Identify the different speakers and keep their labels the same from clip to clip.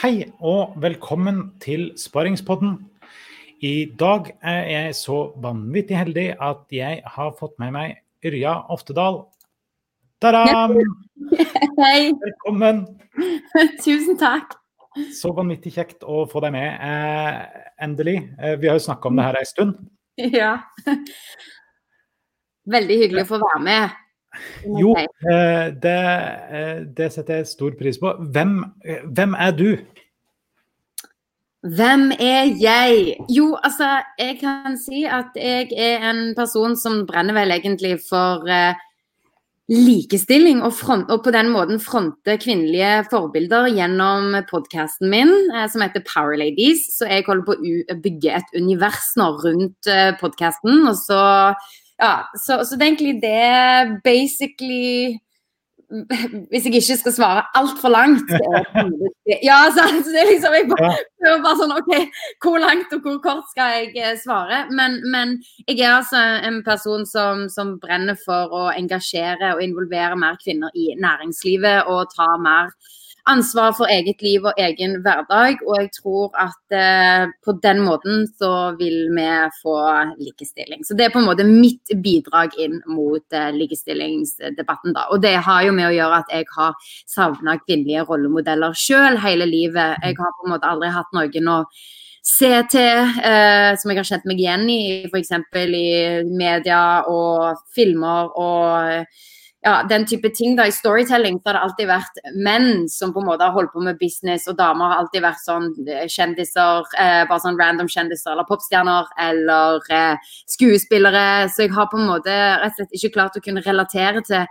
Speaker 1: Hei og velkommen til Sparingspodden. I dag er jeg så vanvittig heldig at jeg har fått med meg Yrja Oftedal. Ta-da!
Speaker 2: Hei.
Speaker 1: Velkommen.
Speaker 2: Tusen takk.
Speaker 1: Så vanvittig kjekt å få deg med. Eh, endelig. Eh, vi har jo snakka om det her ei stund.
Speaker 2: Ja. Veldig hyggelig å få være med.
Speaker 1: Jo, eh, det, eh, det, setter jeg stor pris på. Hvem, eh, hvem, er du?
Speaker 2: Hvem er jeg? Jo, altså, jeg kan si at jeg er en person som brenner vel egentlig for uh, likestilling, og, front, og, på den måten fronte kvinnelige forbilder gjennom podkasten min uh, som heter Power Ladies. Så jeg holder på å bygge et univers nå rundt uh, podkasten. Og så ja, så, så det er egentlig det basically hvis jeg ikke skal svare altfor langt Ja, så det er liksom Jeg bare, bare sånn OK, hvor langt og hvor kort skal jeg eh, svare? Men, men jeg er altså en person som, som, brenner for å engasjere og involvere mer kvinner i næringslivet og ta mer ansvar for eget liv og egen hverdag. Og jeg tror at eh, på den måten så vil vi få likestilling. Så det er på en måte mitt bidrag inn mot eh, likestillingsdebatten, da. Og det har jo med å gjøre at jeg har savna kvinnelige rollemodeller sjøl hele livet. Jeg har på en måte aldri hatt noen å se til, eh, som jeg har kjent meg igjen i, f.eks. i media og filmer og ja, den type ting. da, I storytelling så har det alltid vært menn som på en måte har holdt på med business, og damer har alltid vært sånn eh, kjendiser, eh, bare sånn random kjendiser eller popstjerner eller eh, skuespillere. Så jeg har på en måte rett og slett ikke klart å kunne relatere til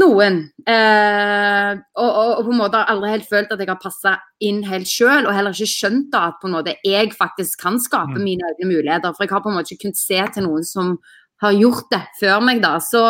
Speaker 2: noen. Eh, og, og, og, på en måte har aldri helt følt at jeg har passa inn helt sjøl, og heller ikke skjønt da at på en måte jeg faktisk kan skape mm. mine egne muligheter. For jeg har på en måte ikke kunnet se til noen som har gjort det før meg, da. Så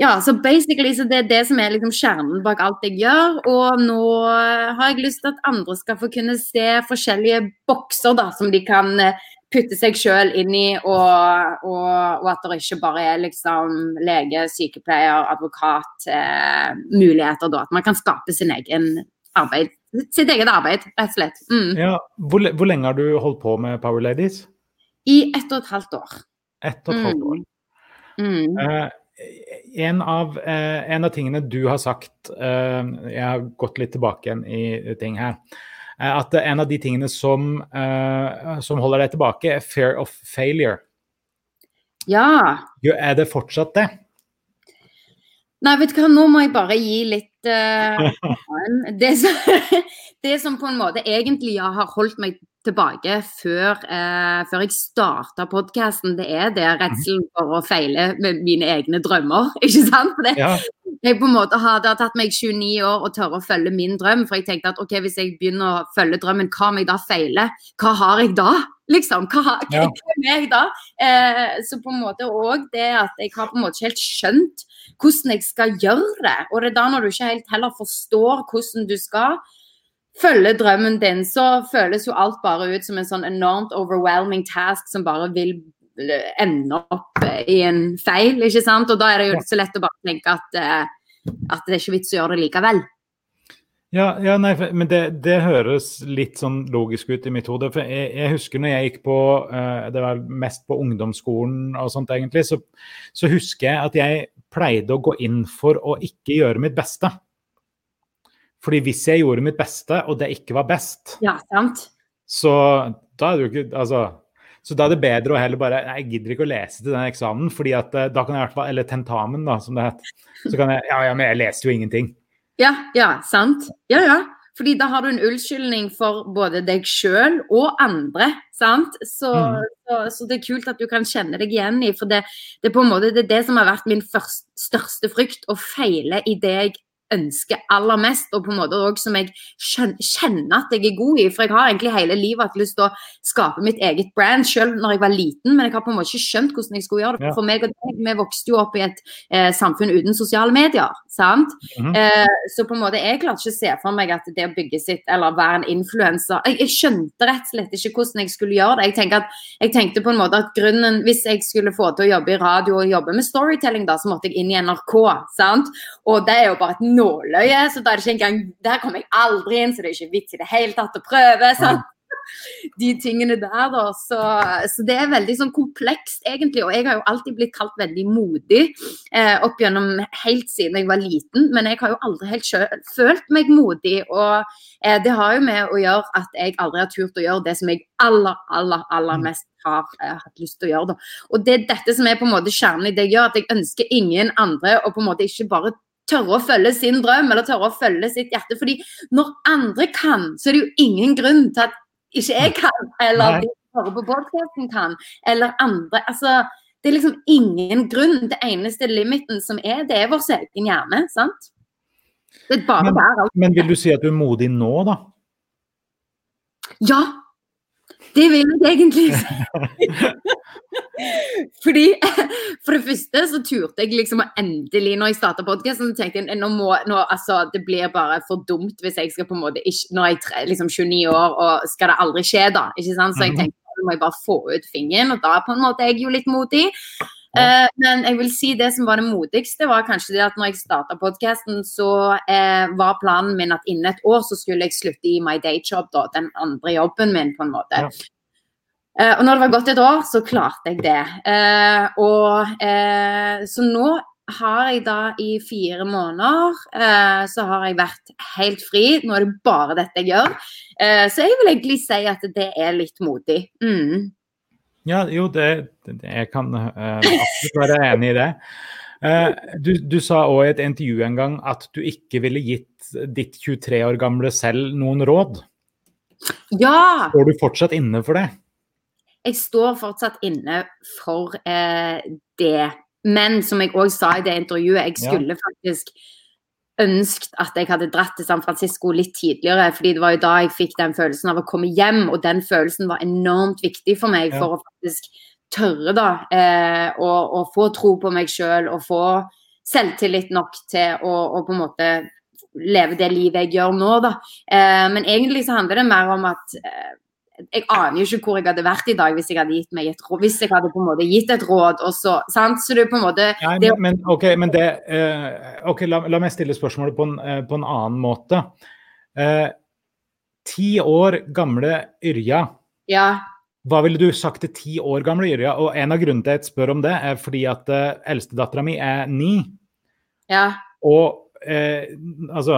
Speaker 2: ja, så basically så det er det som er liksom kjernen bak alt jeg gjør. Og nå har jeg lyst til at andre skal få kunne se forskjellige bokser da, som de kan eh, putte seg sjøl inn i, og, og, og, at det ikke bare er liksom lege, sykepleier, advokat eh, muligheter da. At man kan skape sin egen arbeid. Sitt eget arbeid, rett og slett. Mm.
Speaker 1: Ja, hvor, hvor, lenge har du holdt på med Power Ladies?
Speaker 2: I ett og et halvt år.
Speaker 1: Ett og et halvt år. Mm. Mm. Eh, en av, eh, en av, tingene du har sagt eh, Jeg har gått litt tilbake igjen i ting her. At en av de tingene som, eh, som holder deg tilbake, er fear of failure.
Speaker 2: Ja.
Speaker 1: Jo, er det fortsatt det?
Speaker 2: Nei, vet du hva, nå må jeg bare gi litt uh, det, som, det, som, på en måte egentlig har holdt meg tilbake før, eh, før jeg starta podkasten, det er det redselen for å feile med mine egne drømmer. ikke sant? Det, ja. jeg på en måte har, det har tatt meg 29 år å tørre å følge min drøm. For jeg tenkte at ok, hvis jeg begynner å følge drømmen, hva om jeg da feiler? Hva har jeg da? Liksom, hva, hva, hva er jeg da? Eh, så på en måte òg det at jeg har på en måte ikke helt skjønt hvordan jeg skal gjøre det. Og det er da når du ikke helt heller forstår hvordan du skal følger drømmen din, så føles jo alt bare ut som en sånn enormt overwhelming task som bare vil ende opp i en feil, ikke sant. Og da er det jo så lett å bare tenke at, eh, at det er ikke vits å gjøre det likevel.
Speaker 1: Ja, ja nei, men det, det, høres litt sånn logisk ut i mitt hode. For jeg, jeg husker når jeg gikk på Det var mest på ungdomsskolen og sånt, egentlig. Så, så husker jeg at jeg pleide å gå inn for å ikke gjøre mitt beste. Fordi hvis jeg gjorde mitt beste, og det ikke var best,
Speaker 2: ja, sant.
Speaker 1: så da er det jo ikke Altså så da er det bedre å heller bare jeg gidder ikke å lese til den eksamen, fordi at eh, da kan jeg i hvert fall Eller tentamen, da, som det het. Så kan jeg Ja, ja, men jeg leste jo ingenting.
Speaker 2: Ja, ja, sant. Ja, ja. Fordi da har du en unnskyldning for både deg sjøl og andre. sant? Så, mm. så, så, det er kult at du kan kjenne deg igjen i. For det, det, er på en måte, det det som har vært min først, største frykt, å feile i det jeg ønsker aller mest, og på en måte òg som jeg kjenner at jeg er god i. For jeg har egentlig hele livet hatt lyst til å skape mitt eget brand selv når jeg var liten, men jeg har på en måte ikke skjønt hvordan jeg skulle gjøre det. For meg og deg, vi vokste jo opp i et eh, samfunn uten sosiale medier, sant. Mm -hmm. eh, så på en måte jeg klarte ikke å se for meg at det å bygge sitt, eller være en influenser jeg, jeg, skjønte rett og slett ikke hvordan jeg skulle gjøre det. Jeg, at, jeg tenkte på en måte at grunnen, hvis jeg skulle få til å jobbe i radio og jobbe med storytelling, da, så måtte jeg inn i NRK, sant. Og det er jo bare et nåløye, så da er det ikke engang Der kommer jeg aldri inn, så det er ikke vits i det hele tatt å prøve. sant? de tingene der, da. Så, så, det er veldig sånn komplekst, egentlig. Og jeg har jo alltid blitt kalt veldig modig eh, opp gjennom helt siden jeg var liten. Men jeg har jo aldri helt selv, følt meg modig. Og eh, det har jo med å gjøre at jeg aldri har turt å gjøre det som jeg aller, aller, aller mm. mest har eh, hatt lyst til å gjøre. Da. Og det er dette som er på en måte kjernen i det jeg gjør, at jeg ønsker ingen andre å på en måte ikke bare tørre å følge sin drøm eller tørre å følge sitt hjerte. Fordi når andre kan, så er det jo ingen grunn til at ikke jeg kan, eller de som hører på podkasten kan, eller andre. Altså, det er liksom ingen grunn. Det eneste limiten som er, det er vår egen hjerne. sant? Det er bare
Speaker 1: men.
Speaker 2: Altså.
Speaker 1: Men vil du si at du er modig nå, da?
Speaker 2: Ja, det vil jeg egentlig si. Fordi For det første så turte jeg liksom å endelig, når jeg starta podkasten, tenkte jeg nå må, nå, altså, det blir bare for dumt hvis jeg skal på en måte ikke, Når jeg er liksom 29 år, og skal det aldri skje, da? ikke sant? Så jeg mhm. tenkte nå må jeg bare få ut fingeren, og da på en måte er jeg jo litt modig. Uh, men jeg vil si det som var det modigste, var kanskje det at når jeg starta podkasten, så uh, var planen min at innen et år så skulle jeg slutte i my day job, da, den andre jobben min, på en måte. Ja. Uh, og når det var gått et år, så klarte jeg det. Uh, og uh, Så nå har jeg da i fire måneder så har jeg vært helt fri. Nå er det bare dette jeg gjør. så jeg vil egentlig si at det er litt modig. Mm.
Speaker 1: Ja, jo, det, det jeg kan absolutt være enig i det. Du, du, sa òg i et intervju en gang at du ikke ville gitt ditt 23 år gamle selv noen råd.
Speaker 2: Ja!
Speaker 1: Står du fortsatt inne for det?
Speaker 2: Jeg står fortsatt inne for eh, det. Men som jeg òg sa i det intervjuet, jeg skulle ja. faktisk ønsket at jeg hadde dratt til San Francisco litt tidligere. fordi det var jo da jeg fikk den følelsen av å komme hjem, og den følelsen var enormt viktig for meg ja. for å faktisk tørre da, eh, å, å, få tro på meg sjøl og få selvtillit nok til å, å, på en måte leve det livet jeg gjør nå, da. Eh, men egentlig så handler det mer om at eh, jeg aner jo ikke hvor jeg hadde vært i dag hvis jeg hadde gitt meg et råd. Hvis jeg hadde på en måte gitt et råd, og så sant? Så det er på en måte
Speaker 1: Nei, men, men, OK, men det uh, okay la, la, meg stille spørsmålet på en, uh, på en annen måte. Uh, ti år gamle Yrja.
Speaker 2: Ja.
Speaker 1: Hva ville du sagt til ti år gamle Yrja? Og en av grunnene til at jeg spør om det, er fordi at uh, eldstedattera mi er ni.
Speaker 2: Ja.
Speaker 1: Og altså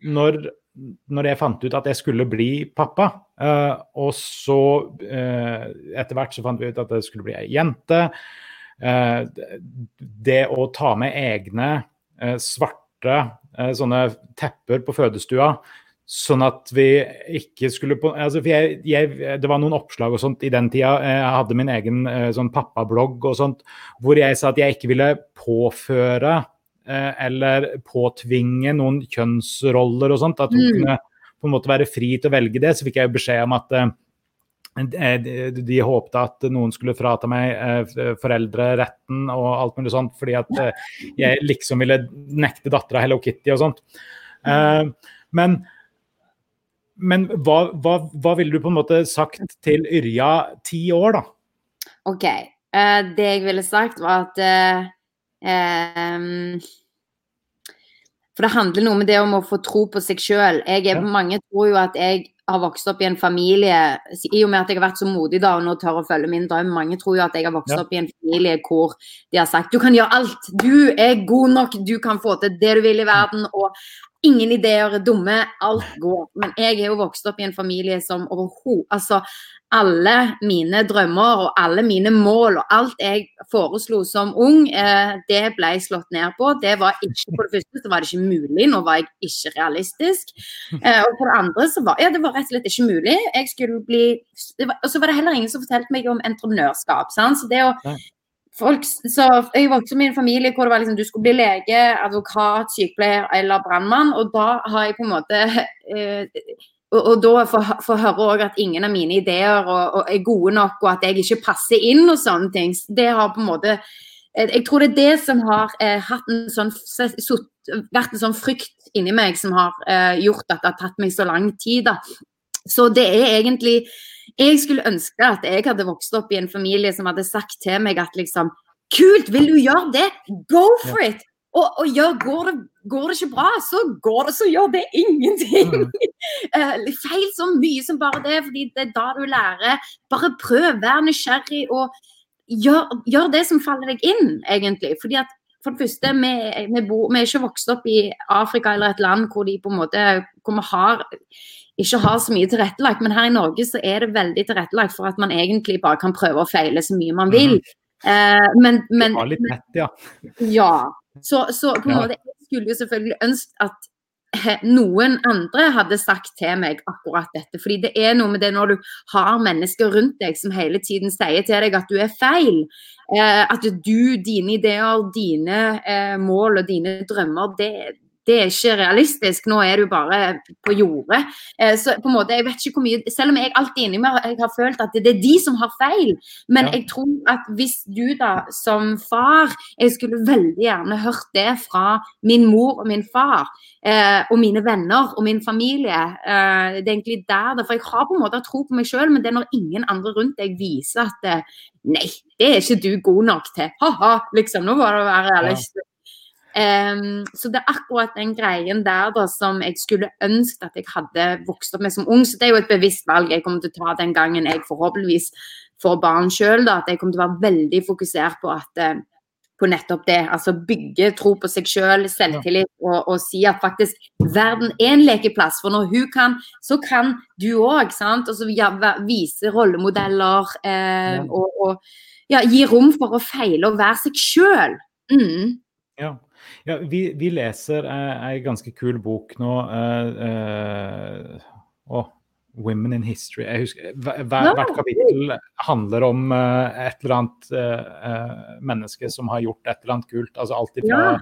Speaker 1: Når når jeg fant ut at jeg skulle bli pappa, uh, og så uh, etter hvert så fant vi ut at det skulle bli ei jente. Uh, det å ta med egne svarte sånne tepper på fødestua, sånn at vi ikke skulle på altså jeg, jeg, Det var noen oppslag og sånt i den tida. Jeg hadde min egen sånn pappablogg og sånt, hvor jeg sa at jeg ikke ville påføre Eh, eller påtvinge noen kjønnsroller og sånt. At hun mm. kunne på en måte være fri til å velge det. Så fikk jeg beskjed om at eh, de, håpte at noen skulle frata meg eh, foreldreretten og alt mulig sånt, fordi at jeg liksom ville nekte dattera Hello Kitty og sånt. Men, men hva, hva, hva ville du på en måte sagt til Yrja ti år, da?
Speaker 2: OK. Det jeg ville sagt, var at Um, for det handler noe med det om å få tro på seg sjøl. Ja. Mange tror jo at jeg har vokst opp i en familie I og med at jeg har vært så modig da og nå tør å følge min drøm. Mange tror jo at jeg har vokst ja. opp i en familie hvor de har sagt du kan gjøre alt, du er god nok, du kan få til det du vil i verden. og Ingen ideer er dumme, alt går. Men jeg er jo vokst opp i en familie som overhodet Altså, alle mine drømmer og alle mine mål og alt jeg foreslo som ung, eh, det ble slått ned på. Det var ikke, For det første så var det ikke mulig, nå var jeg ikke realistisk. Eh, og for det andre så var ja, det var rett og slett ikke mulig. Jeg skulle bli var, Og så var det heller ingen som fortalte meg om entreprenørskap. Sant? Så det å folk, så Jeg vokste opp i en familie hvor det var liksom, du skulle bli lege, advokat, sykepleier eller brannmann. Og da har jeg på en måte eh, og, og da få høre òg at ingen av mine ideer og, og er gode nok, og at jeg ikke passer inn og sånne ting. Det har på en måte eh, Jeg tror det er det som har eh, hatt en sånn, så, vært en sånn frykt inni meg som har eh, gjort at det har tatt meg så lang tid. da. Så det er egentlig Jeg skulle ønske at jeg hadde vokst opp i en familie som hadde sagt til meg at liksom Kult, vil du gjøre det? Go for it! Og, og ja, går, det, går, det, ikke bra, så går det, så gjør det ingenting. Mm. uh, feil så mye som bare det, fordi det er da du lærer. Bare prøv, vær nysgjerrig og gjør, gjør, det som faller deg inn, egentlig. Fordi at for det første, vi, vi, bor, vi, er ikke vokst opp i Afrika eller et land hvor de på en måte hvor vi har ikke har så mye tilrettelagt, men her i Norge så er det veldig tilrettelagt for at man egentlig bare kan prøve å feile så mye man vil. Mm.
Speaker 1: Eh, men, men, det var litt rett, ja.
Speaker 2: Ja. Så, så på en ja. måte, jeg skulle jo selvfølgelig ønske at noen andre hadde sagt til meg akkurat dette. Fordi det er noe med det når du har mennesker rundt deg som hele tiden sier til deg at du er feil. Eh, at du, dine ideer, dine eh, mål og dine drømmer, det, det er ikke realistisk. Nå er du bare på jordet. Eh, så på en måte, jeg vet ikke hvor mye, Selv om jeg alltid inni meg jeg har følt at det er de som har feil. Men ja. jeg tror at hvis du da som far Jeg skulle veldig gjerne hørt det fra min mor og min far. Eh, og mine venner og min familie. Eh, det er egentlig der For jeg har på en måte tro på meg sjøl, men det er når ingen andre rundt deg viser at Nei, det er ikke du god nok til. Ha-ha, liksom. Nå må det være realistisk. Ja. Um, så det er akkurat den greien der da, som jeg skulle ønsket at jeg hadde vokst opp med som ung. Så det er jo et bevisst valg jeg kommer til å ta den gangen jeg forhåpentligvis får barn sjøl. At jeg kommer til å være veldig fokusert på at uh, på nettopp det. Altså bygge tro på seg sjøl, selv, selvtillit, og, og, si at faktisk verden er en lekeplass. For når hun kan, så kan du òg. Og så ja, vise rollemodeller eh, og, og ja, gi rom for å feile og være seg sjøl. Mm.
Speaker 1: Ja. Ja, vi, vi leser ei ganske kul bok nå. Uh, uh, 'Women in History'. Husker, hver, hvert kapittel handler om uh, et eller annet menneske som har gjort et eller annet kult. altså Alt fra ja.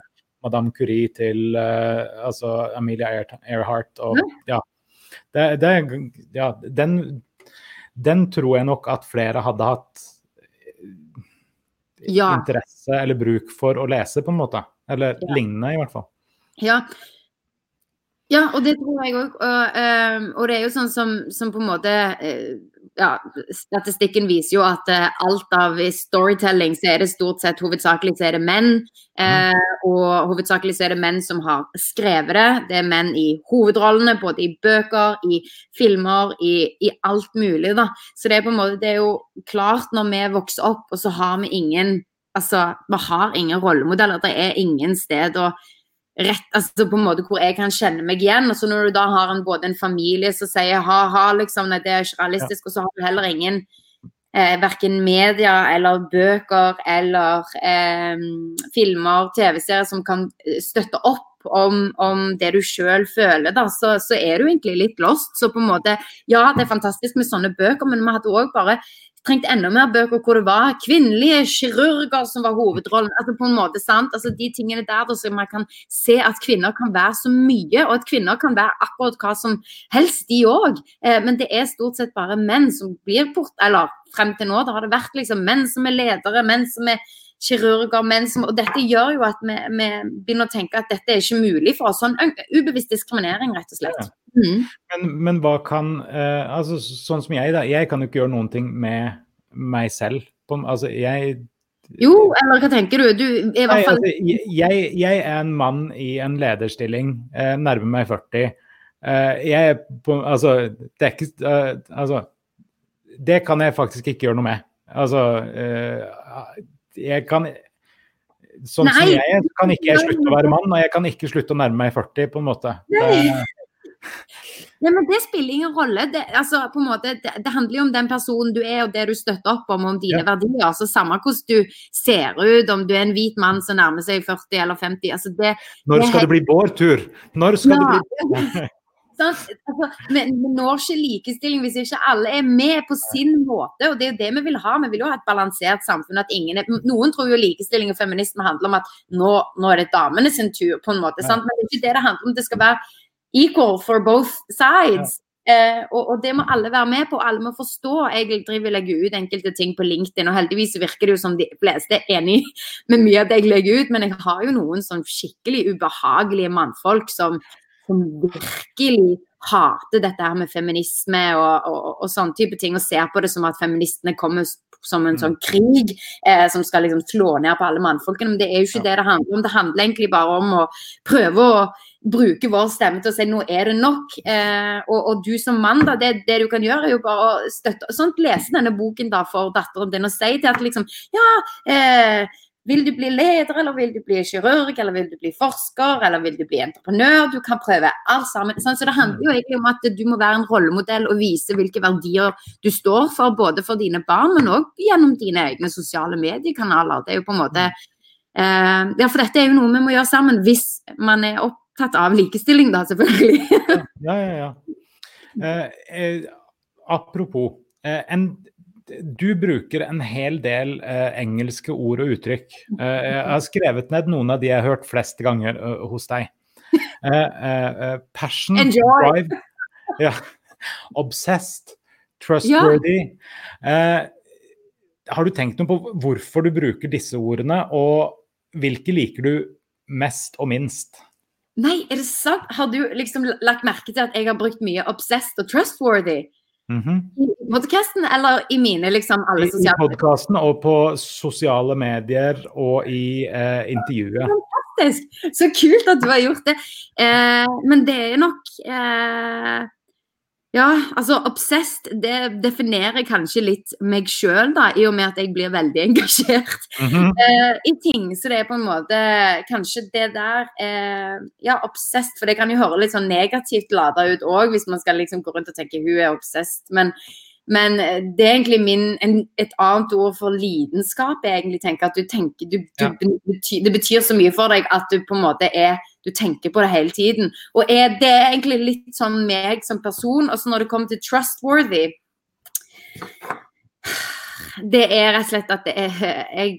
Speaker 1: Madame Curie til altså Amelia Earhart. Og, ja. Det, det, ja den, den, tror jeg nok at flere hadde hatt interesse eller bruk for å lese, på en måte. Eller ja. lignende, i hvert fall.
Speaker 2: Ja. ja og det tror jeg òg. Og, uh, og, det er jo sånn som, som på en måte uh, ja, Statistikken viser jo at uh, alt av storytelling så er det stort sett hovedsakelig så er det menn. Mm. og hovedsakelig så er det menn som har skrevet det. Det er menn i hovedrollene, både i bøker, i filmer, i, i alt mulig. da. Så det er på en måte, det er jo klart når vi vokser opp, og så har vi ingen Altså, vi har ingen rollemodeller. Det er ingen sted å rett, altså på en måte hvor jeg kan kjenne meg igjen. Og så når du da har en, både en familie som sier ha-ha, liksom, nei, det er ikke realistisk, ja. og så har du heller ingen eh, verken media eller bøker eller eh, filmer, TV-serier som kan støtte opp om, om det du sjøl føler, da, så, så, er du egentlig litt lost. Så på en måte, ja, det er fantastisk med sånne bøker, men vi hadde òg bare trengt enda mer bøker hvor det var kvinnelige kirurger som var hovedrollen. altså på en måte sant, altså De tingene der så man kan se at kvinner kan være så mye, og at kvinner kan være akkurat hva som helst, de òg. Eh, men det er stort sett bare menn som blir bort, eller frem til nå da har det vært liksom menn som er ledere, menn som er kirurger, menn som Og dette gjør jo at vi, vi, begynner å tenke at dette er ikke mulig for oss. Sånn ubevisst diskriminering, rett og slett.
Speaker 1: Mm. Men, men, hva kan eh, altså Sånn som jeg, da. Jeg kan jo ikke gjøre noen ting med meg selv. På, altså, jeg
Speaker 2: Jo, eller hva tenker du? Du i hvert fall
Speaker 1: altså, jeg, jeg, er en mann i en lederstilling, eh, nærmer meg 40. Eh, jeg på, Altså, det er ikke uh, Altså, det kan jeg faktisk ikke gjøre noe med. Altså, uh, jeg kan Sånn Nei. som jeg er, kan ikke jeg slutte å være mann, og jeg kan ikke slutte å nærme meg 40, på en måte. Nei.
Speaker 2: Nei, men Det spiller ingen rolle. Det, altså, på en måte, det, det, handler jo om den personen du er og det du støtter opp om, om dine ja. verdier. Så Samme hvordan du ser ut, om du er en hvit mann som nærmer seg 40 eller 50. Altså, det,
Speaker 1: Når skal det, bli vår tur? Når skal ja. det bli
Speaker 2: Altså, vi, når ikke likestilling hvis ikke alle er med på sin måte. og Det er jo det vi vil ha. Vi vil jo ha et balansert samfunn. at ingen er, Noen tror jo likestilling og feminisme handler om at nå, nå er det damene sin tur. på en måte, ja. Men det er ikke det det handler om. Det skal være equal for both sides. Eh, og, og, det må alle være med på, alle må forstå. Jeg driver og legger ut enkelte ting på LinkedIn, og heldigvis virker det jo som de fleste er enig med mye av det jeg legger ut, men jeg har jo noen sånn skikkelig ubehagelige mannfolk som som virkelig hater dette her med feminisme og, og, og, sånne type ting, og ser på det som at feministene kommer som en sånn krig eh, som skal liksom slå ned på alle mannfolkene. Men det er jo ikke det det handler om. Det handler egentlig bare om å prøve å bruke vår stemme til å si nå er det nok. Eh, og, og, du som mann, da, det, det, du kan gjøre, er jo bare å støtte sånt, Lese denne boken da for datteren din og si til at liksom Ja, eh, vil du bli leder, eller vil du bli kirurg, eller vil du bli forsker, eller vil du bli entreprenør? Du kan prøve alt sammen. Sånn, Så det handler jo egentlig om at du må være en rollemodell og vise hvilke verdier du står for, både for dine barn, men òg gjennom dine egne sosiale mediekanaler. Det er jo på en måte eh, Ja, for dette er jo noe vi må gjøre sammen, hvis man er opptatt av likestilling, da, selvfølgelig.
Speaker 1: ja, ja, ja. Eh, eh, apropos. Eh, en du bruker en hel del eh, engelske ord og uttrykk. Eh, jeg har skrevet ned noen av de jeg har hørt flest ganger uh, hos deg. Eh, eh passion,
Speaker 2: Enjoy.
Speaker 1: drive, ja. obsessed, trustworthy. Ja. har du tenkt noe på hvorfor du bruker disse ordene, og hvilke liker du mest og minst?
Speaker 2: Nei, er det sant? Har du liksom lagt merke til at jeg har brukt mye obsessed og trustworthy?
Speaker 1: Mm -hmm.
Speaker 2: I podkasten eller i mine liksom alle
Speaker 1: sosiale I podkasten og på sosiale medier og i eh, intervjuet.
Speaker 2: Fantastisk! Så kult at du har gjort det. Eh, men det er nok eh, ja, altså obsessed det definerer kanskje litt meg sjøl, i og med at jeg blir veldig engasjert mm -hmm. uh, i ting. Så det er på en måte kanskje det der uh, Ja, obsessed, for det kan jo høre litt sånn negativt lada ut òg, hvis man skal liksom gå rundt og tenke hun er obsessed. Men, men eh, det er egentlig min, en, et annet ord for lidenskap. Jeg egentlig tenker at du tenker du, du, ja. betyr, Det betyr så mye for deg at du på en måte er du tenker på det hele tiden. Og er, det er egentlig litt sånn meg som person. Og så når det kommer til trustworthy Det er rett og slett at det er Jeg,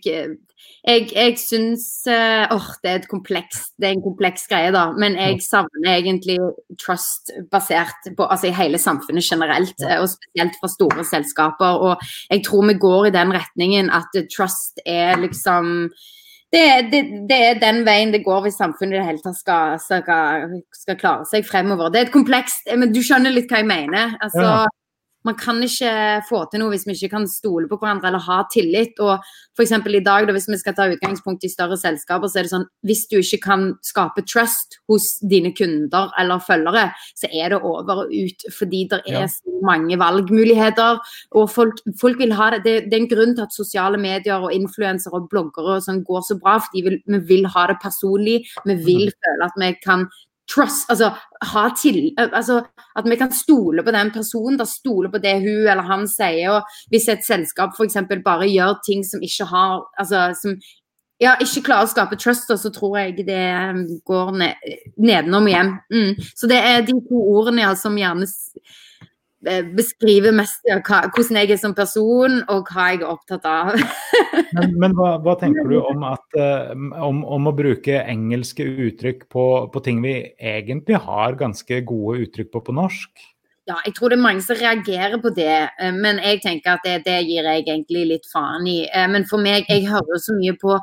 Speaker 2: jeg, jeg syns Åh, oh, det er et kompleks, det er en kompleks greie, da. Men jeg savner egentlig trust basert på altså i hele samfunnet generelt, og spesielt for store selskaper. Og jeg tror vi går i den retningen at trust er liksom det, det, det, er den veien det går hvis samfunnet i det hele tatt skal, skal, skal, klare seg fremover. Det er et komplekst Men du skjønner litt hva jeg mener. Altså, ja man kan ikke få til noe hvis vi ikke kan stole på hverandre eller ha tillit. Og f.eks. i dag, da, hvis vi skal ta utgangspunkt i større selskaper, så er det sånn hvis du ikke kan skape trust hos dine kunder eller følgere, så er det over og ut. Fordi det er ja. så mange valgmuligheter, og folk, folk vil ha det. det. det. er en grunn til at sosiale medier og influensere og bloggere og sånn går så bra, for vi, vi vil ha det personlig. Vi vil mm. føle at vi kan trust, altså til altså At vi kan stole på den personen, da stole på det hun eller han sier. og Hvis et selskap f.eks. bare gjør ting som ikke har altså som ja, ikke klarer å skape trust, så tror jeg det um, går ned, nedenom hjem. Mm. Så det er de to ordene ja, som gjerne beskriver mest hva, hvordan jeg er som person, og hva jeg er opptatt av.
Speaker 1: men, men hva, hva, tenker du om, at, uh, om, om, å bruke engelske uttrykk på, på, ting vi egentlig har ganske gode uttrykk på på norsk?
Speaker 2: Ja, jeg tror det er mange som reagerer på det, uh, men jeg tenker at det, det, gir jeg egentlig litt faen i. Men for meg, jeg hører så mye på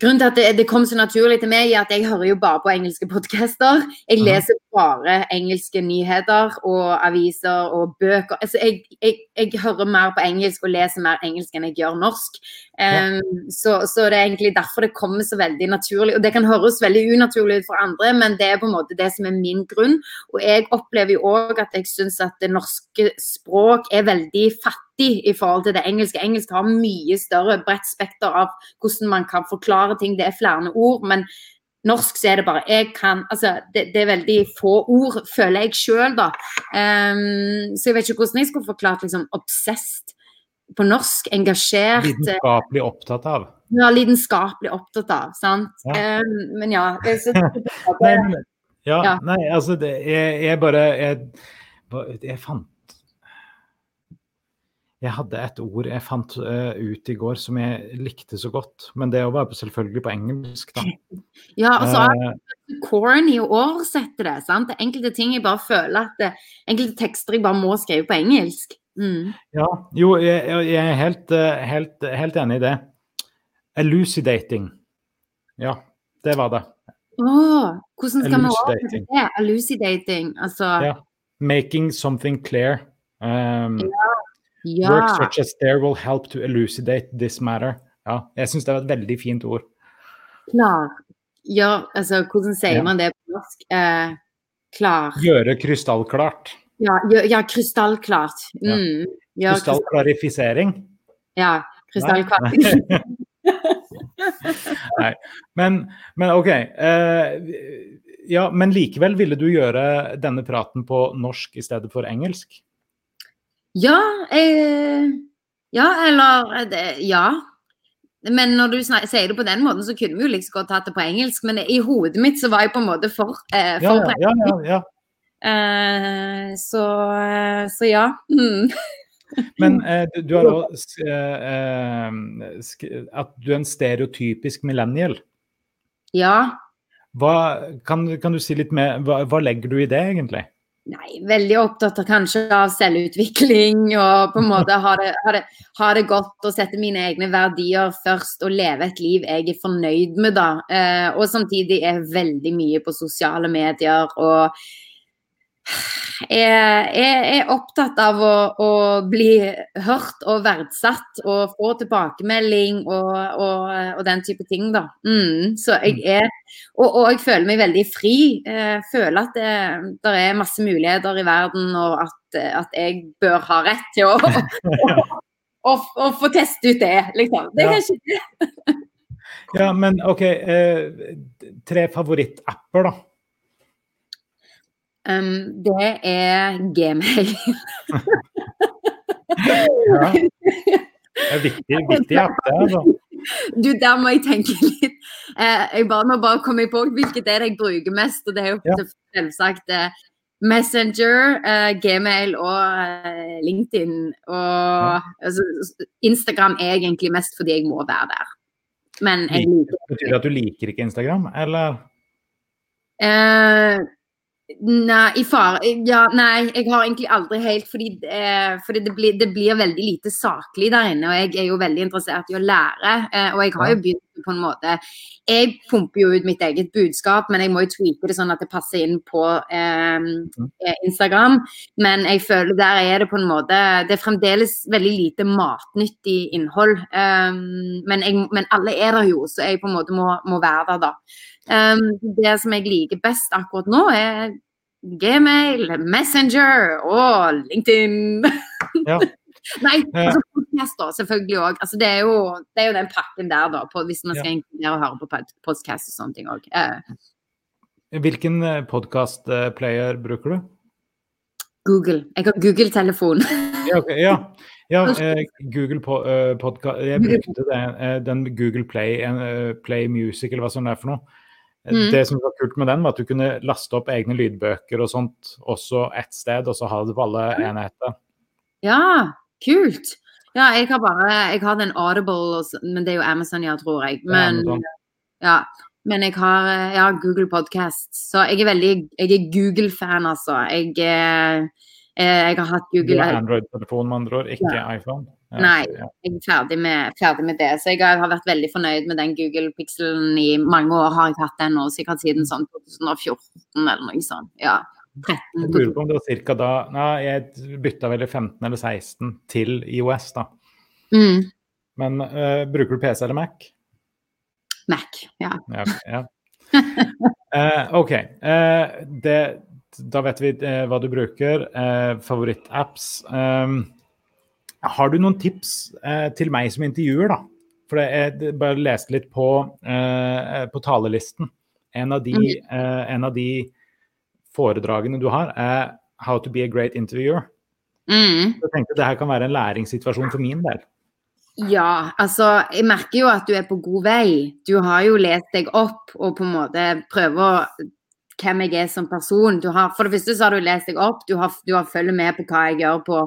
Speaker 2: Grunnen til at det, det, kom så naturlig til meg, er at jeg hører jo bare på engelske podcaster. Jeg leser bare engelske nyheter og aviser og bøker. Altså, jeg, jeg, jeg, hører mer på engelsk og leser mer engelsk enn jeg gjør norsk. Um, så, så, det er egentlig derfor det kommer så veldig naturlig. Og det kan høres veldig unaturlig ut for andre, men det er på en måte det som er min grunn. Og jeg opplever jo òg at jeg syns at det norske språk er veldig fattig i forhold til det engelske. Engelsk har mye større bredt spekter av hvordan man kan forklare ting. Det er flere ord. men norsk så er det bare jeg kan altså det, det er veldig få ord, føler jeg sjøl, da. Um, så jeg vet ikke hvordan jeg skulle forklart liksom obsessed på norsk. Engasjert.
Speaker 1: Lidenskapelig opptatt av?
Speaker 2: Ja, lidenskapelig opptatt av. sant? Ja. Um, men ja. Det, så,
Speaker 1: det, ja, ja, nei, altså det, jeg, jeg bare jeg, jeg fant jeg hadde et ord jeg fant uh, ut i går som jeg likte så godt, men det var selvfølgelig på engelsk, da.
Speaker 2: Ja, og så er det corny å oversette det. sant? Det er enkelte ting jeg bare føler at det, enkelte tekster jeg bare må skrive på engelsk. Mm.
Speaker 1: Ja, jo, jeg, jeg er helt, eh, helt, helt, enig i det. Elucidating. Ja, det var det.
Speaker 2: Oh, hvordan skal vi oversette det? Elucidating. Altså
Speaker 1: Ja. Making something clear. Um,
Speaker 2: Ja.
Speaker 1: Work such as there will help to elucidate this matter. Ja, jeg syns det var et veldig fint ord.
Speaker 2: Klar. Ja, altså hvordan sier
Speaker 1: Ja.
Speaker 2: man det på norsk? Eh, klar.
Speaker 1: Gjøre krystallklart.
Speaker 2: Ja, gjør, ja krystallklart.
Speaker 1: Ja.
Speaker 2: Mm. Ja,
Speaker 1: Krystallklarifisering.
Speaker 2: ja, krystallklart.
Speaker 1: Nei. Men, men OK. Eh, ja, men likevel ville du gjøre denne praten på norsk i stedet for engelsk?
Speaker 2: Ja, eh, ja, eller eh, det, Ja. Men når du sier det på den måten, så kunne vi jo liksom godt tatt det på engelsk. Men i hodet mitt så var jeg på en måte for, eh,
Speaker 1: Ja, ja, ja. ja.
Speaker 2: Eh, så, eh, så ja. Mm.
Speaker 1: Men eh, du, har også eh, at du er en stereotypisk millennial.
Speaker 2: Ja.
Speaker 1: Hva, kan, kan du si litt mer, hva, hva legger du i det, egentlig?
Speaker 2: Nei, veldig opptatt av kanskje av selvutvikling og på en måte ha det, ha det, ha det godt og sette mine egne verdier først og leve et liv jeg er fornøyd med, da. Eh, og samtidig er veldig mye på sosiale medier og jeg, jeg er opptatt av å, å bli hørt og verdsatt og få tilbakemelding og, og, og den type ting, da. Mm, så jeg er og, og jeg føler meg veldig fri. Jeg føler at det, det er masse muligheter i verden, og at, at jeg bør ha rett til å, å, å, få teste ut det, liksom. Det er
Speaker 1: Ja.
Speaker 2: kanskje det.
Speaker 1: Ja, men OK. Eh, tre favorittapper, da.
Speaker 2: Um, det er gmail.
Speaker 1: Ja. Det er viktig, viktig app, det. altså.
Speaker 2: Du, der må jeg tenke litt. Eh, jeg bare må bare komme på hvilket er det jeg bruker mest, og det er jo
Speaker 1: Ja.
Speaker 2: selvsagt eh, Messenger, eh, Gmail og LinkedIn. Og altså, Instagram er egentlig mest fordi jeg må være der. Men jeg liker
Speaker 1: Betyr det at du liker ikke Instagram, eller?
Speaker 2: Eh, nei, far... Ja, nei, jeg har egentlig aldri helt Fordi, eh, fordi det, blir, det blir veldig lite saklig der inne, og jeg er jo veldig interessert i å lære. Eh, og jeg har jo begynt på en måte Jeg pumper jo ut mitt eget budskap, men jeg må jo tweake det sånn at det passer inn på eh, eh, Instagram. Men jeg føler der er det på en måte Det er fremdeles veldig lite matnyttig innhold. Um, men, jeg, men alle er der jo, så jeg på en måte må, må være der, da. Um, det som jeg liker best akkurat nå, er Gmail, Messenger og LinkedIn.
Speaker 1: Ja.
Speaker 2: Nei, altså podcast da, selvfølgelig òg. Altså, det, det er jo den pakken der, da, på, hvis man skal inkludere og høre på podcast og sånne ting òg. Uh.
Speaker 1: Hvilken podcast player bruker du?
Speaker 2: Google. Jeg har Google-telefon.
Speaker 1: Ja, okay, ja. ja eh, Google po eh, podcast Jeg brukte det, eh, den Google Play, eh, Play Music, eller hva som det er for noe.
Speaker 2: Mm.
Speaker 1: Det som var kult med den, var at du kunne laste opp egne lydbøker og sånt også ett sted, og så ha det på alle enheter.
Speaker 2: Ja, kult. Ja, jeg har bare Jeg har den Audible, men det er jo Amazon, ja, tror jeg. Men, ja, men jeg har eh, ja, Google Podcast. Så jeg er veldig Jeg er Google-fan, altså. Jeg, eh, eh, jeg har hatt Google Du
Speaker 1: har Android-telefon, med andre ord, ikke iPhone.
Speaker 2: Nei. Jeg er ferdig med, ferdig med det. Så jeg har vært veldig fornøyd med den Google Pixelen i mange år. har jeg hatt den nå, sikkert siden sånn 2014 eller noe sånt. Ja. 13.
Speaker 1: Jeg lurer på om det var ca. da Nei, jeg bytta vel i 15 eller 16 til IOS, da.
Speaker 2: Mm.
Speaker 1: Men uh, bruker du PC eller Mac?
Speaker 2: Mac, ja.
Speaker 1: Ja. ja. uh, OK. Uh, det, da vet vi hva du bruker. Favorittapps. Um, har du noen tips eh, til meg som intervjuer, da? For jeg det- bare leste litt på, eh, på talelisten. En av, de, eh, en av de foredragene du har, er 'How to be a great interviewer'.
Speaker 2: Mm.
Speaker 1: Jeg tenkte det her kan være en læringssituasjon for min del.
Speaker 2: Ja, altså jeg merker jo at du er på god vei. Du har jo lest deg opp og på en måte prøver å hvem jeg er som person. Du har, for det første så har du lest deg opp, du har, du har følger med på hva jeg gjør på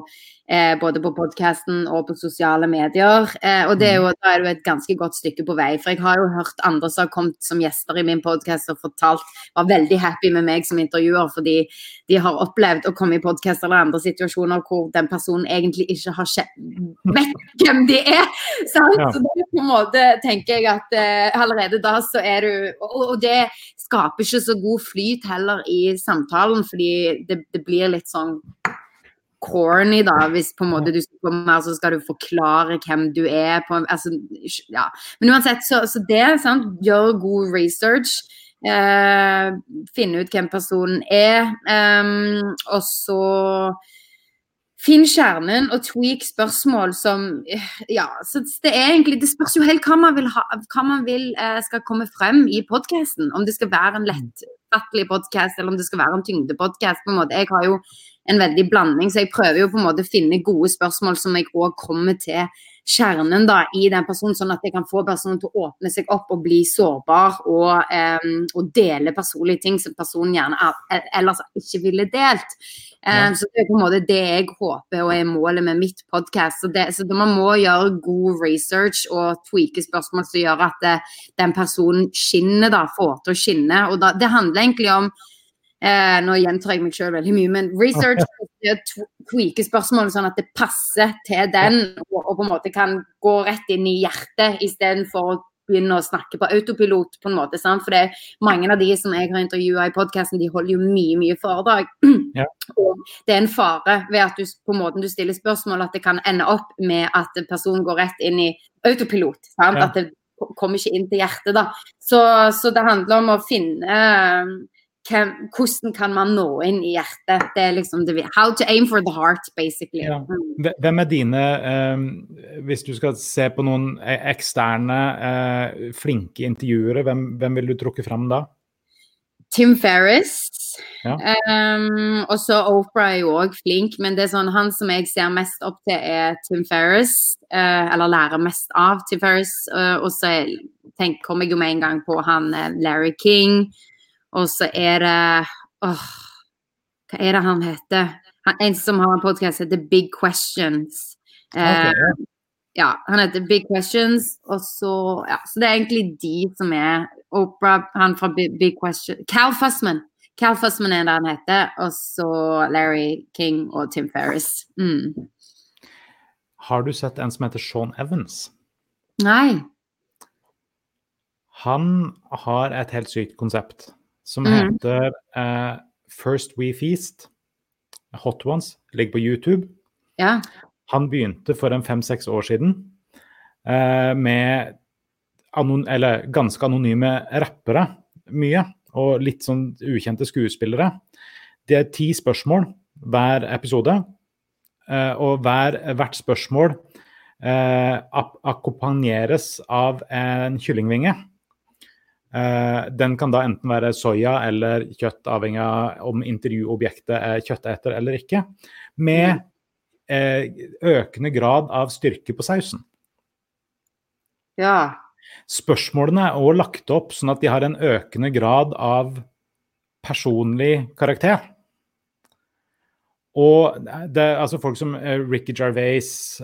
Speaker 2: eh, både på podkasten og på sosiale medier. Eh, og det er jo, mm. da er du et ganske godt stykke på vei. For jeg har jo hørt andre som har kommet som gjester i min podkast og fortalt, var veldig happy med meg som intervjuer, fordi de har opplevd å komme i podkast eller andre situasjoner hvor den personen egentlig ikke har vet hvem de er. Sant? Ja. Så det på en måte tenker jeg at eh, allerede da så er du og, og, det skaper ikke så god flyt heller i samtalen, fordi det, det blir litt sånn corny, da, hvis på en måte du skal komme her, så skal du forklare hvem du er. På, altså, ja. Men uansett, så, så det, sant, gjør god research. Eh, finne ut hvem personen er. Eh, og så Finn kjernen og tweak spørsmål som Ja, så det er egentlig Det spørs jo helt hva man vil, ha, hva man vil eh, skal komme frem i podkasten. Om det skal være en lettfattelig podkast, eller om det skal være en tyngdepodkast. Jeg har jo en veldig blanding, så jeg prøver jo på en måte å finne gode spørsmål som jeg òg kommer til kjernen da, i den personen, sånn at jeg kan få personen til å åpne seg opp og bli sårbar og, um, og dele personlige ting som personen gjerne ellers ikke ville delt. Um, Så Det er på en måte det jeg håper og er målet med mitt podkast. Så, så man må gjøre god research og tweake spørsmål som gjør at det, eh, den personen skinner, da, får til å skinne. Og da, det handler egentlig om Eh, nå gjentar jeg meg selv veldig mye, men research tweaker spørsmålet sånn at det passer til den, og, og, på en måte kan gå rett inn i hjertet istedenfor å begynne å snakke på autopilot. på en måte, sant? For det mange av de som jeg har intervjua i podkasten, de holder jo mye mye foredrag. Ja. Og det er en fare ved at du på måten du stiller spørsmål, at det kan ende opp med at personen går rett inn i autopilot. sant? Ja. At det kommer ikke inn til hjertet. da. Så, så det handler om å finne hvordan kan man nå inn i hjertet? Det er liksom det, How to aim for the heart, basically. Ja.
Speaker 1: Mm. Hvem er dine, eh, hvis du skal se på noen e, eksterne, eh, flinke intervjuere, hvem, hvem vil du trukke fram da?
Speaker 2: Tim Ferris. Ja. Um, og så Oprah er jo òg flink, men det er sånn, han som jeg ser mest opp til, er Tim Ferris. Uh, eller lærer mest av Tim Ferris. Uh, og så kommer jeg jo med en gang på han uh, Larry King. Og så er det åh, Hva er det han heter? Han, en som har en podkast heter Big Questions. Okay, ja. Eh, ja, han heter Big Questions. Og så Ja, så det er egentlig de som er Oprah, han fra Big, Big Question Cal Fussman. Cal Fussman er det han heter. Og så Larry King og Tim Ferris. Mm.
Speaker 1: Har du sett en som heter Sean Evans?
Speaker 2: Nei.
Speaker 1: Han har et helt sykt konsept som mm. heter uh, First We Feast. Hot Ones. Ligger på YouTube.
Speaker 2: Ja.
Speaker 1: Han begynte for en fem-seks år siden uh, med anon eller ganske anonyme rappere. Mye. Og litt sånn ukjente skuespillere. Det er ti spørsmål hver episode. Uh, og hver, hvert spørsmål akkompagneres av en kyllingvinge. Uh, den kan da enten være soya eller kjøtt, avhengig av om intervjuobjektet er kjøtteter eller ikke. Med uh, økende grad av styrke på sausen.
Speaker 2: Ja.
Speaker 1: Spørsmålene er også lagt opp sånn at de har en økende grad av personlig karakter. Og det, altså folk som Ricky Gervais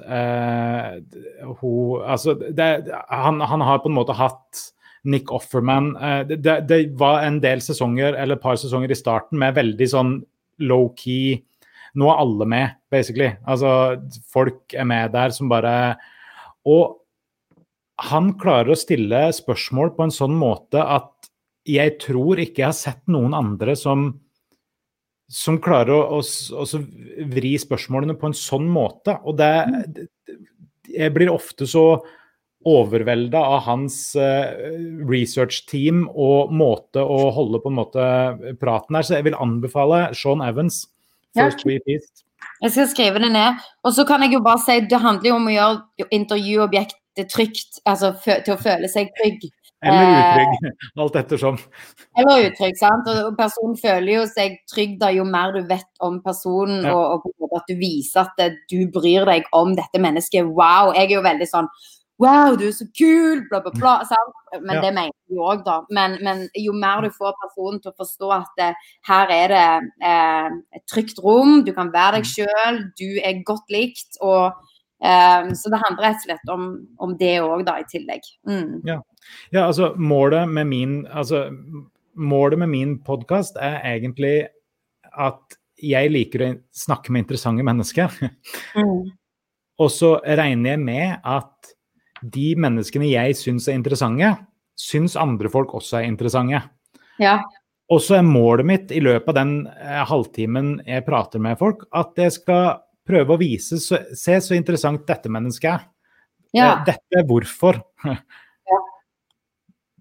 Speaker 1: hun, altså det, han, han, har på en måte hatt Nick Offerman. Eh, det, det, var en del sesonger, eller et par sesonger i starten med veldig sånn low-key Nå er alle med, basically. Altså, folk er med der som bare Og han klarer å stille spørsmål på en sånn måte at jeg tror ikke jeg har sett noen andre som som klarer å, å, å vri spørsmålene på en sånn måte. Og det, Jeg blir ofte så overvelda av hans uh, research-team og måte å holde på en måte praten her. Så jeg vil anbefale Sean Evans. First ja. Feast.
Speaker 2: Jeg skal skrive det ned. Og så kan jeg jo bare si det handler jo om å gjøre intervjuobjektet trygt. Altså til å føle seg trygg.
Speaker 1: Eller eh, utrygg, alt ettersom.
Speaker 2: Eller utrygg, sant. Og personen føler jo seg trygg da jo mer du vet om personen, ja. og, og, at du viser at du bryr deg om dette mennesket. Wow. Jeg er jo veldig sånn Wow, du er så kul! Bla, bla, bla. Sant? Men
Speaker 1: Ja.
Speaker 2: det mener du òg, da. Men, men jo mer du får personen til å forstå at det, her er det eh, et trygt rom, du kan være
Speaker 1: Mm.
Speaker 2: deg sjøl, du er godt likt. og eh, Så det handler rett og slett om, om det òg, da, i tillegg. Mm.
Speaker 1: Ja, altså målet med min altså, målet med min podkast er egentlig at jeg liker å snakke med interessante mennesker.
Speaker 2: Mm.
Speaker 1: Og så regner jeg med at de menneskene jeg syns er interessante, syns andre folk også er interessante.
Speaker 2: Ja.
Speaker 1: Og så er målet mitt i løpet av den eh, halvtimen jeg prater med folk, at jeg skal prøve å vise så, Se så interessant dette mennesket er.
Speaker 2: ja.
Speaker 1: Eh, Dette er hvorfor.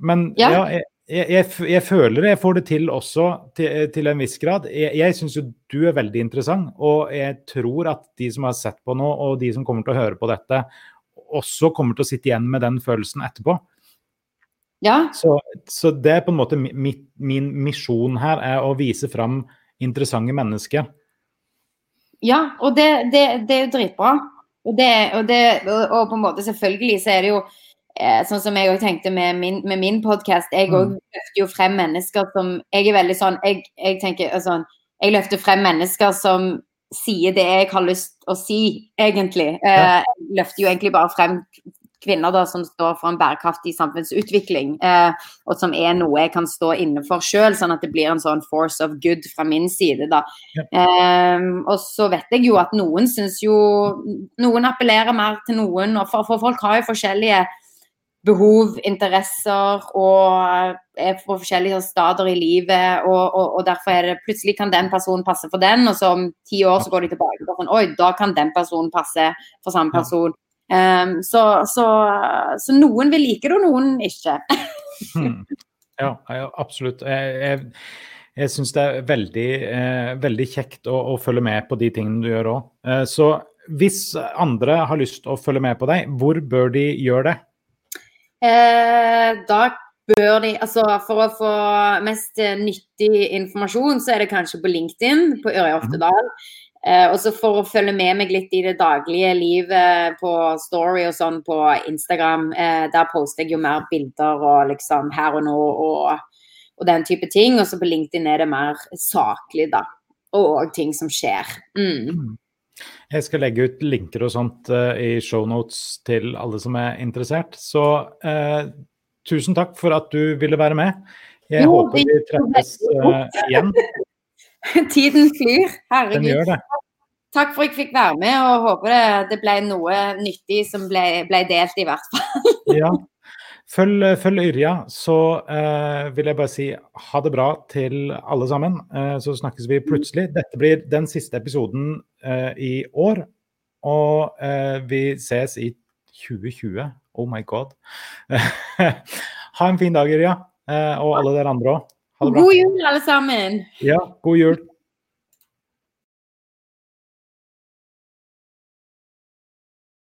Speaker 1: Men
Speaker 2: Ja.
Speaker 1: ja, jeg, jeg, jeg, jeg føler jeg får det til også, til, til en viss grad. Jeg, jeg syns jo du er veldig interessant, og jeg tror at de som har sett på nå, og de som kommer til å høre på dette, også kommer til å sitte igjen med den følelsen etterpå.
Speaker 2: ja.
Speaker 1: Så, så det er på en måte mi- min misjon her, er å vise fram interessante mennesker.
Speaker 2: Ja, og det, det, det er jo dritbra. Og, det, og, det, og, på en måte selvfølgelig så er det jo eh, sånn som jeg òg tenkte med min, med min podkast. Jeg òg
Speaker 1: Mm.
Speaker 2: løfter jo frem mennesker som Jeg er veldig sånn Jeg, jeg tenker altså, Jeg løfter frem mennesker som sier det jeg har lyst å si, egentlig. Eh,
Speaker 1: Ja.
Speaker 2: jeg løfter jo egentlig bare frem kvinner da, som står for en bærekraftig samfunnsutvikling, eh, og som er noe jeg kan stå inne for sjøl, sånn at det blir en sånn force of good fra min side. da. Ehm, og så vet jeg jo at noen syns jo Noen appellerer mer til noen, og for, for folk har jo forskjellige behov, interesser og er på forskjellige stader i livet. Og, og, og derfor er det plutselig kan den personen passe for den, og så om ti år så går de tilbake og sånn Oi, da kan den personen passe for samme person. Ehm, så, så, så noen vil like det, og noen ikke.
Speaker 1: Hmm. Ja, ja, absolutt. Jeg, jeg, jeg syns det er veldig, eh, veldig kjekt å, å følge med på de tingene du gjør òg. Eh, så hvis andre har lyst til å følge med på deg, hvor bør de gjøre det?
Speaker 2: Eh, da bør de Altså for å få mest eh, nyttig informasjon, så er det kanskje på LinkedIn, på Ørje Oftedal. Eh, og så for å følge med meg litt i det daglige livet på Story og sånn på Instagram, eh, der poster jeg jo mer bilder og liksom her og nå og, og den type ting. Og så på LinkedIn er det mer saklig, da. Og òg ting som skjer. Mm.
Speaker 1: Jeg skal legge ut linker og sånt uh, i shownotes til alle som er interessert. Så uh, tusen takk for at du ville være med. Jeg
Speaker 2: Jo,
Speaker 1: håper vi treffes uh, igjen.
Speaker 2: Tiden flyr. Herregud. Takk for at jeg fikk være med, og håper det, det ble noe nyttig som ble, ble delt, i hvert fall.
Speaker 1: Ja. Følg, følg Yrja, så uh, vil jeg bare si ha det bra til alle sammen. Uh, så snakkes vi plutselig. Dette blir den siste episoden eh, i år. Og eh, vi ses i 2020. Oh my god. ha en fin dag, Yrja. Eh, og alle dere andre òg.
Speaker 2: God jul, alle sammen.
Speaker 1: Ja, god jul.